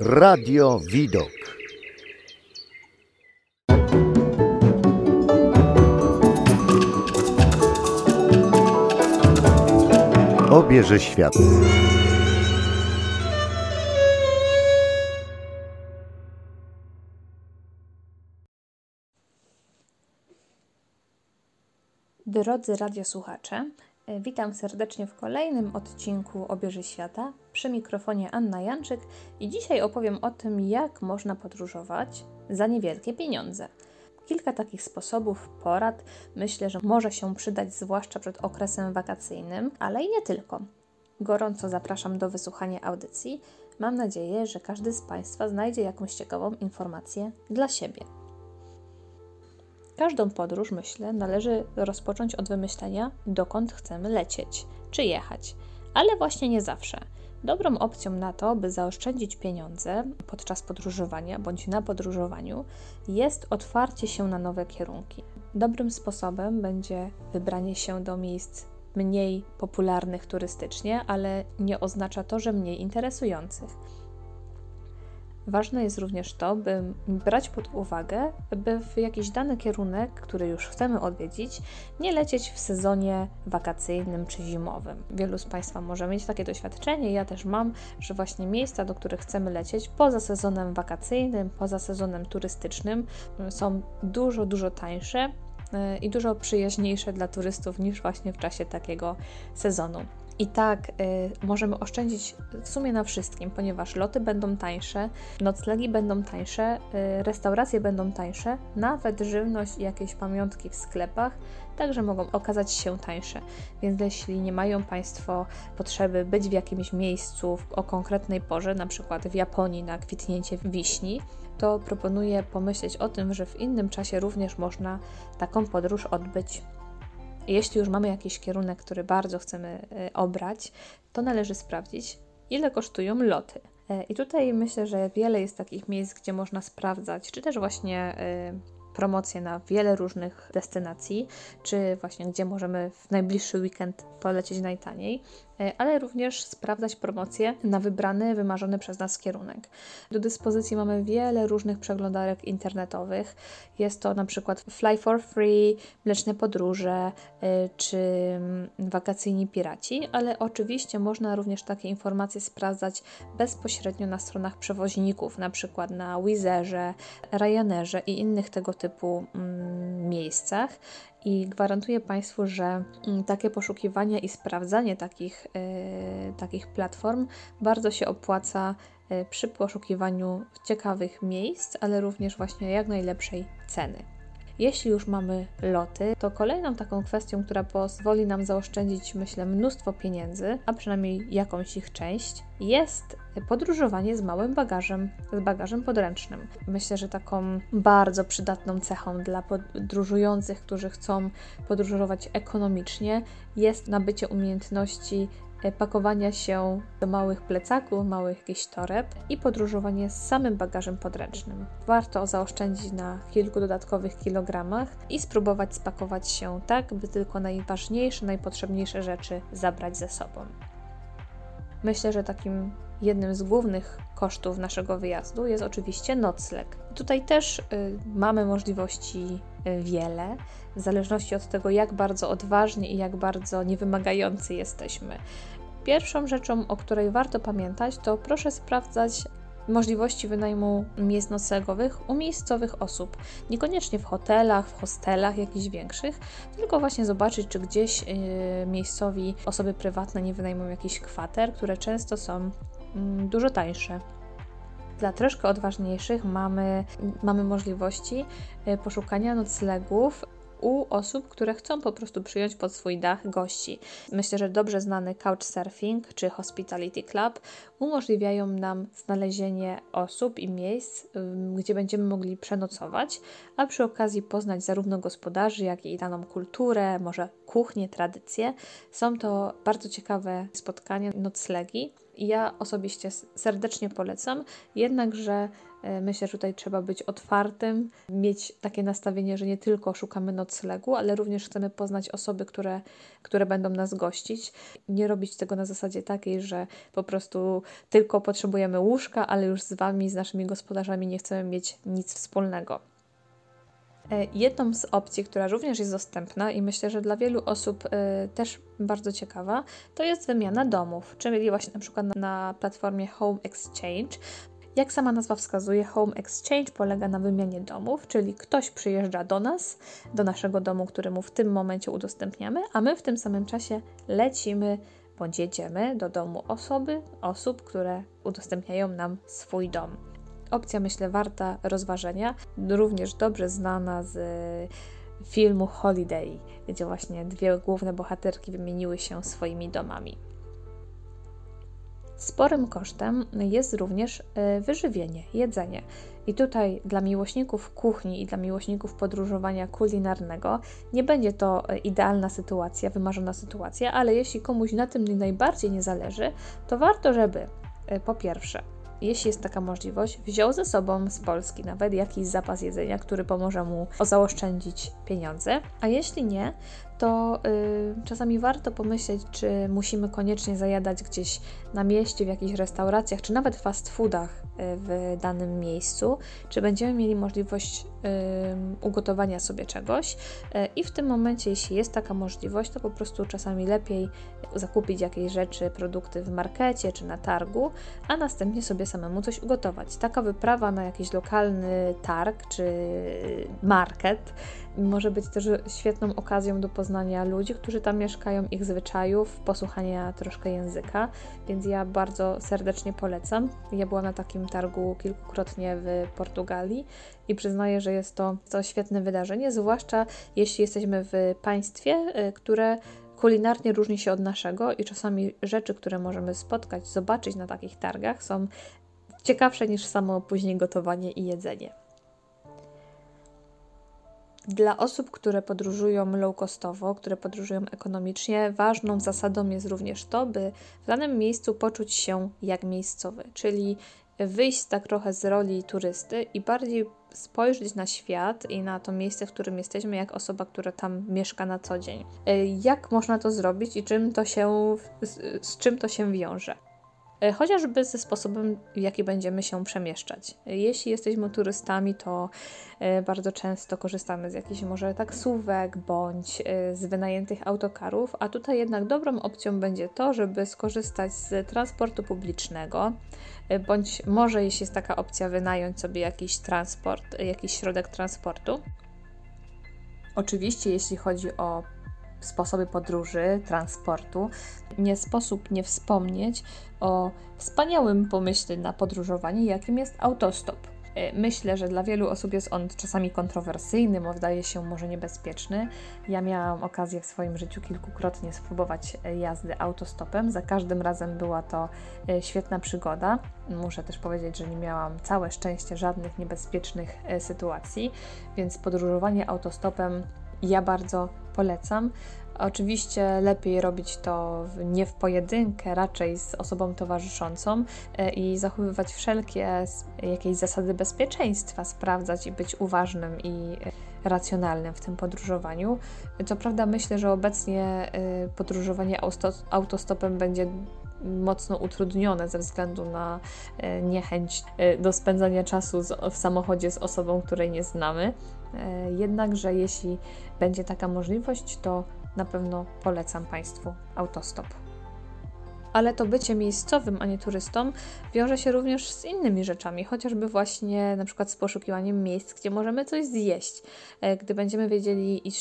Radio Widok. Obierze świat. Drodzy radiosłuchacze, witam serdecznie w kolejnym odcinku Obieży Świata. Przy mikrofonie Anna Janczyk i dzisiaj opowiem o tym, jak można podróżować za niewielkie pieniądze. Kilka takich sposobów, porad myślę, że może się przydać, zwłaszcza przed okresem wakacyjnym, ale i nie tylko. Gorąco zapraszam do wysłuchania audycji. Mam nadzieję, że każdy z Państwa znajdzie jakąś ciekawą informację dla siebie. Każdą podróż, myślę, należy rozpocząć od wymyślenia, dokąd chcemy lecieć czy jechać, ale właśnie nie zawsze. Dobrą opcją na to, by zaoszczędzić pieniądze podczas podróżowania bądź na podróżowaniu, jest otwarcie się na nowe kierunki. Dobrym sposobem będzie wybranie się do miejsc mniej popularnych turystycznie, ale nie oznacza to, że mniej interesujących. Ważne jest również to, by brać pod uwagę, by w jakiś dany kierunek, który już chcemy odwiedzić, nie lecieć w sezonie wakacyjnym czy zimowym. Wielu z Państwa może mieć takie doświadczenie, ja też mam, że właśnie miejsca, do których chcemy lecieć poza sezonem wakacyjnym, poza sezonem turystycznym, są dużo, dużo tańsze y, i dużo przyjaźniejsze dla turystów niż właśnie w czasie takiego sezonu. I tak y, możemy oszczędzić w sumie na wszystkim, ponieważ loty będą tańsze, noclegi będą tańsze, y, restauracje będą tańsze, nawet żywność i jakieś pamiątki w sklepach także mogą okazać się tańsze. Więc jeśli nie mają Państwo potrzeby być w jakimś miejscu o konkretnej porze, na przykład w Japonii na kwitnięcie wiśni, to proponuję pomyśleć o tym, że w innym czasie również można taką podróż odbyć. Jeśli już mamy jakiś kierunek, który bardzo chcemy e, obrać, to należy sprawdzić, ile kosztują loty. E, I tutaj myślę, że wiele jest takich miejsc, gdzie można sprawdzać, czy też właśnie e, promocje na wiele różnych destynacji, czy właśnie gdzie możemy w najbliższy weekend polecieć najtaniej, ale również sprawdzać promocje na wybrany, wymarzony przez nas kierunek. Do dyspozycji mamy wiele różnych przeglądarek internetowych. Jest to na przykład Fly for Free, Mleczne Podróże e, czy mm, Wakacyjni Piraci, ale oczywiście można również takie informacje sprawdzać bezpośrednio na stronach przewoźników, na przykład na Wizerze, Ryanerze i innych tego typu mm, miejscach i gwarantuję Państwu, że mm, takie poszukiwanie i sprawdzanie takich, yy, takich platform bardzo się opłaca yy, przy poszukiwaniu ciekawych miejsc, ale również właśnie jak najlepszej ceny. Jeśli już mamy loty, to kolejną taką kwestią, która pozwoli nam zaoszczędzić, myślę, mnóstwo pieniędzy, a przynajmniej jakąś ich część, jest podróżowanie z małym bagażem, z bagażem podręcznym. Myślę, że taką bardzo przydatną cechą dla podróżujących, którzy chcą podróżować ekonomicznie, jest nabycie umiejętności pakowania się do małych plecaków, małych jakichś toreb i podróżowanie z samym bagażem podręcznym. Warto zaoszczędzić na kilku dodatkowych kilogramach i spróbować spakować się tak, by tylko najważniejsze, najpotrzebniejsze rzeczy zabrać ze sobą. Myślę, że takim jednym z głównych kosztów naszego wyjazdu jest oczywiście nocleg. Tutaj też y, mamy możliwości y, wiele, w zależności od tego, jak bardzo odważni i jak bardzo niewymagający jesteśmy. Pierwszą rzeczą, o której warto pamiętać, to proszę sprawdzać możliwości wynajmu miejsc noclegowych u miejscowych osób. Niekoniecznie w hotelach, w hostelach jakichś większych, tylko właśnie zobaczyć, czy gdzieś yy, miejscowi osoby prywatne nie wynajmują jakichś kwater, które często są yy, dużo tańsze. Dla troszkę odważniejszych mamy, mamy możliwości y, poszukania noclegów u osób, które chcą po prostu przyjąć pod swój dach gości. Myślę, że dobrze znany Couchsurfing czy Hospitality Club umożliwiają nam znalezienie osób i miejsc, gdzie będziemy mogli przenocować, a przy okazji poznać zarówno gospodarzy, jak i daną kulturę, może kuchnię, tradycje. Są to bardzo ciekawe spotkania, noclegi Ja osobiście serdecznie polecam, jednakże myślę, że tutaj trzeba być otwartym, mieć takie nastawienie, że nie tylko szukamy noclegu, ale również chcemy poznać osoby, które, które będą nas gościć. Nie robić tego na zasadzie takiej, że po prostu tylko potrzebujemy łóżka, ale już z Wami, z naszymi gospodarzami nie chcemy mieć nic wspólnego. E, jedną z opcji, która również jest dostępna i myślę, że dla wielu osób y, też bardzo ciekawa, to jest wymiana domów, czyli właśnie na przykład na platformie Home Exchange. Jak sama nazwa wskazuje, Home Exchange polega na wymianie domów, czyli ktoś przyjeżdża do nas, do naszego domu, który mu w tym momencie udostępniamy, a my w tym samym czasie lecimy bądź jedziemy do domu osoby, osób, które udostępniają nam swój dom. Opcja, myślę, warta rozważenia, również dobrze znana z filmu Holiday, gdzie właśnie dwie główne bohaterki wymieniły się swoimi domami. Sporym kosztem jest również e, wyżywienie, jedzenie. I tutaj dla miłośników kuchni i dla miłośników podróżowania kulinarnego nie będzie to e, idealna sytuacja, wymarzona sytuacja, ale jeśli komuś na tym najbardziej nie zależy, to warto, żeby e, po pierwsze jeśli jest taka możliwość, wziął ze sobą z Polski nawet jakiś zapas jedzenia, który pomoże mu zaoszczędzić pieniądze, a jeśli nie, to y, czasami warto pomyśleć, czy musimy koniecznie zajadać gdzieś na mieście, w jakichś restauracjach, czy nawet fast foodach y, w danym miejscu, czy będziemy mieli możliwość y, ugotowania sobie czegoś. Y, I w tym momencie, jeśli jest taka możliwość, to po prostu czasami lepiej zakupić jakieś rzeczy, produkty w markecie czy na targu, a następnie sobie samemu coś ugotować. Taka wyprawa na jakiś lokalny targ czy market może być też świetną okazją do poznania ludzi, którzy tam mieszkają, ich zwyczajów, posłuchania troszkę języka, więc ja bardzo serdecznie polecam. Ja byłam na takim targu kilkukrotnie w Portugalii i przyznaję, że jest to, to świetne wydarzenie, zwłaszcza jeśli jesteśmy w państwie, y, które kulinarnie różni się od naszego i czasami rzeczy, które możemy spotkać, zobaczyć na takich targach są ciekawsze niż samo później gotowanie i jedzenie. Dla osób, które podróżują low costowo, które podróżują ekonomicznie, ważną zasadą jest również to, by w danym miejscu poczuć się jak miejscowy, czyli wyjść tak trochę z roli turysty i bardziej spojrzeć na świat i na to miejsce, w którym jesteśmy, jak osoba, która tam mieszka na co dzień. Jak można to zrobić i czym to się, z, z czym to się wiąże? E, chociażby ze sposobem, w jaki będziemy się przemieszczać. Jeśli jesteśmy turystami, to e, bardzo często korzystamy z jakichś może taksówek bądź e, z wynajętych autokarów, a tutaj jednak dobrą opcją będzie to, żeby skorzystać z transportu publicznego, bądź może, jeśli jest taka opcja, wynająć sobie jakiś transport, jakiś środek transportu. Oczywiście, jeśli chodzi o sposoby podróży, transportu, nie sposób nie wspomnieć o wspaniałym pomyśle na podróżowanie, jakim jest autostop. E, myślę, że dla wielu osób jest on czasami kontrowersyjny, wydaje się może niebezpieczny. Ja miałam okazję w swoim życiu kilkukrotnie spróbować e, jazdy autostopem. Za każdym razem była to e, świetna przygoda. Muszę też powiedzieć, że nie miałam całe szczęście żadnych niebezpiecznych sytuacji, więc podróżowanie autostopem ja bardzo polecam. Oczywiście lepiej robić to nie w pojedynkę, raczej z osobą towarzyszącą e, i zachowywać wszelkie jakieś zasady bezpieczeństwa, sprawdzać i być uważnym i e, racjonalnym w tym podróżowaniu. Co prawda myślę, że obecnie e, podróżowanie autostopem będzie mocno utrudnione ze względu na niechęć do spędzania czasu w samochodzie z osobą, której nie znamy. Jednakże jeśli będzie taka możliwość, to na pewno polecam Państwu autostop. Ale to bycie miejscowym, a nie turystą wiąże się również z innymi rzeczami, chociażby właśnie na przykład z poszukiwaniem miejsc, gdzie możemy coś zjeść. E, gdy będziemy wiedzieli i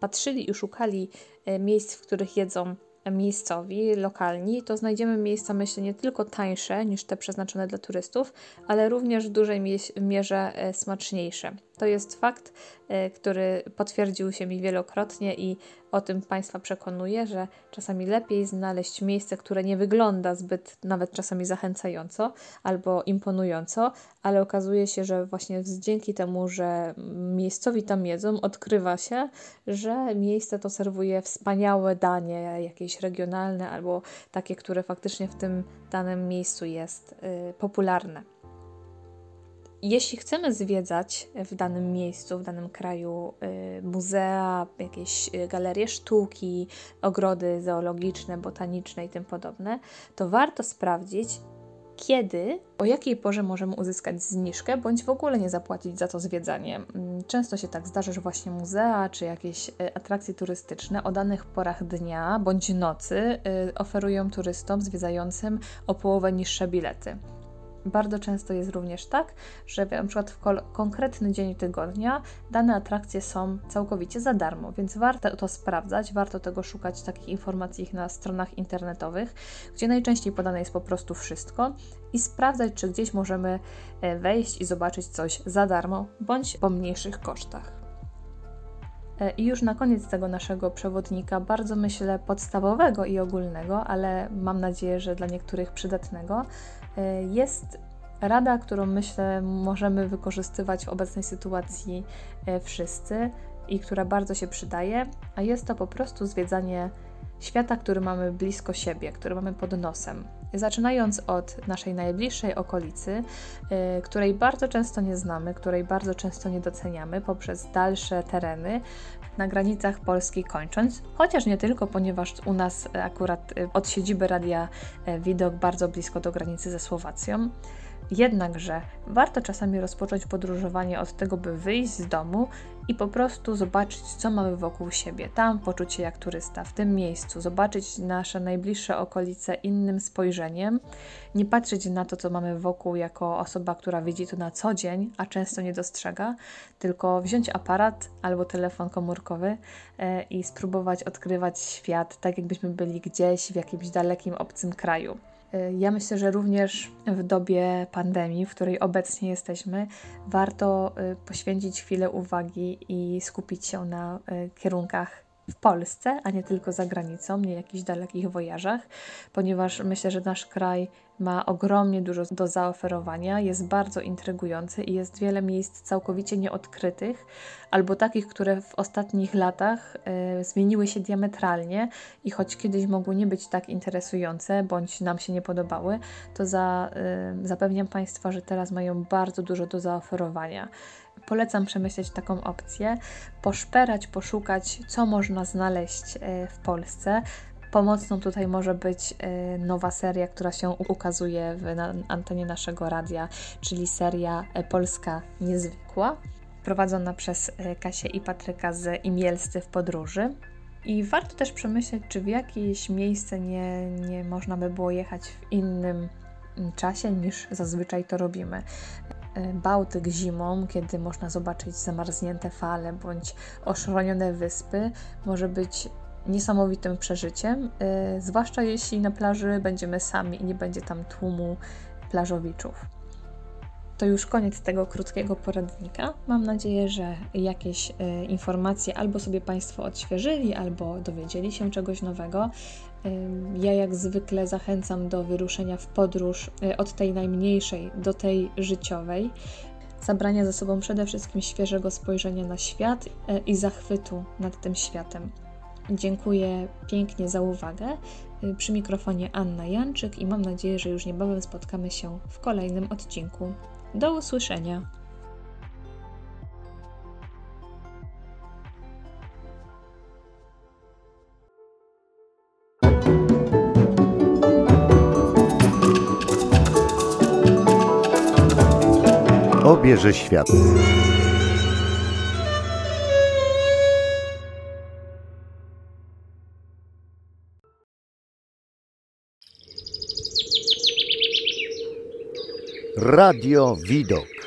patrzyli i szukali e, miejsc, w których jedzą miejscowi, lokalni, to znajdziemy miejsca, myślę, nie tylko tańsze niż te przeznaczone dla turystów, ale również w dużej mierze e, smaczniejsze. To jest fakt, y, który potwierdził się mi wielokrotnie i o tym Państwa przekonuję, że czasami lepiej znaleźć miejsce, które nie wygląda zbyt nawet czasami zachęcająco albo imponująco, ale okazuje się, że właśnie dzięki temu, że miejscowi tam jedzą, odkrywa się, że miejsce to serwuje wspaniałe danie, jakieś regionalne albo takie, które faktycznie w tym danym miejscu jest y, popularne. Jeśli chcemy zwiedzać w danym miejscu, w danym kraju y, muzea, jakieś y, galerie sztuki, ogrody zoologiczne, botaniczne i tym podobne, to warto sprawdzić, kiedy, o jakiej porze możemy uzyskać zniżkę, bądź w ogóle nie zapłacić za to zwiedzanie. Mm, często się tak zdarza, że właśnie muzea czy jakieś atrakcje turystyczne o danych porach dnia bądź nocy oferują turystom zwiedzającym o połowę niższe bilety. Bardzo często jest również tak, że na przykład w konkretny dzień tygodnia dane atrakcje są całkowicie za darmo, więc warto to sprawdzać, warto tego szukać takich informacji na stronach internetowych, gdzie najczęściej podane jest po prostu wszystko i sprawdzać, czy gdzieś możemy e, wejść i zobaczyć coś za darmo bądź po mniejszych kosztach. E, I już na koniec tego naszego przewodnika, bardzo myślę podstawowego i ogólnego, ale mam nadzieję, że dla niektórych przydatnego, E, jest rada, którą myślę możemy wykorzystywać w obecnej sytuacji e, wszyscy i która bardzo się przydaje, a jest to po prostu zwiedzanie świata, który mamy blisko siebie, który mamy pod nosem. Zaczynając od naszej najbliższej okolicy, yy, której bardzo często nie znamy, której bardzo często nie doceniamy, poprzez dalsze tereny na granicach Polski kończąc, chociaż nie tylko, ponieważ u nas akurat yy, od siedziby Radia yy, Widok bardzo blisko do granicy ze Słowacją. Jednakże warto czasami rozpocząć podróżowanie od tego, by wyjść z domu i po prostu zobaczyć, co mamy wokół siebie. Tam poczuć się jak turysta, w tym miejscu, zobaczyć nasze najbliższe okolice innym spojrzeniem, nie patrzeć na to, co mamy wokół, jako osoba, która widzi to na co dzień, a często nie dostrzega, tylko wziąć aparat albo telefon komórkowy e, i spróbować odkrywać świat tak, jakbyśmy byli gdzieś w jakimś dalekim, obcym kraju. Ja myślę, że również w dobie pandemii, w której obecnie jesteśmy, warto y, poświęcić chwilę uwagi i skupić się na y, kierunkach w Polsce, a nie tylko za granicą, nie jakichś dalekich wojażach, ponieważ myślę, że nasz kraj ma ogromnie dużo do zaoferowania, jest bardzo intrygujący i jest wiele miejsc całkowicie nieodkrytych, albo takich, które w ostatnich latach y, zmieniły się diametralnie i choć kiedyś mogły nie być tak interesujące, bądź nam się nie podobały, to za, y, zapewniam Państwa, że teraz mają bardzo dużo do zaoferowania. Polecam przemyśleć taką opcję, poszperać, poszukać, co można znaleźć e, w Polsce. Pomocną tutaj może być e, nowa seria, która się ukazuje w antenie naszego radia, czyli seria e, Polska Niezwykła, prowadzona przez Kasię i Patryka z Imielscy w podróży. I warto też przemyśleć, czy w jakieś miejsce nie, nie można by było jechać w innym czasie niż zazwyczaj to robimy. E, Bałtyk zimą, kiedy można zobaczyć zamarznięte fale bądź oszronione wyspy, może być niesamowitym przeżyciem, e, zwłaszcza jeśli na plaży będziemy sami i nie będzie tam tłumu plażowiczów. To już koniec tego krótkiego poradnika. Mam nadzieję, że jakieś y, informacje albo sobie Państwo odświeżyli, albo dowiedzieli się czegoś nowego. Ja jak zwykle zachęcam do wyruszenia w podróż y, od tej najmniejszej do tej życiowej, zabrania ze sobą przede wszystkim świeżego spojrzenia na świat y, i zachwytu nad tym światem. Dziękuję pięknie za uwagę. Y, przy mikrofonie Anna Janczyk i mam nadzieję, że już niebawem spotkamy się w kolejnym odcinku. Do usłyszenia. Obierze świat. Radio Widok.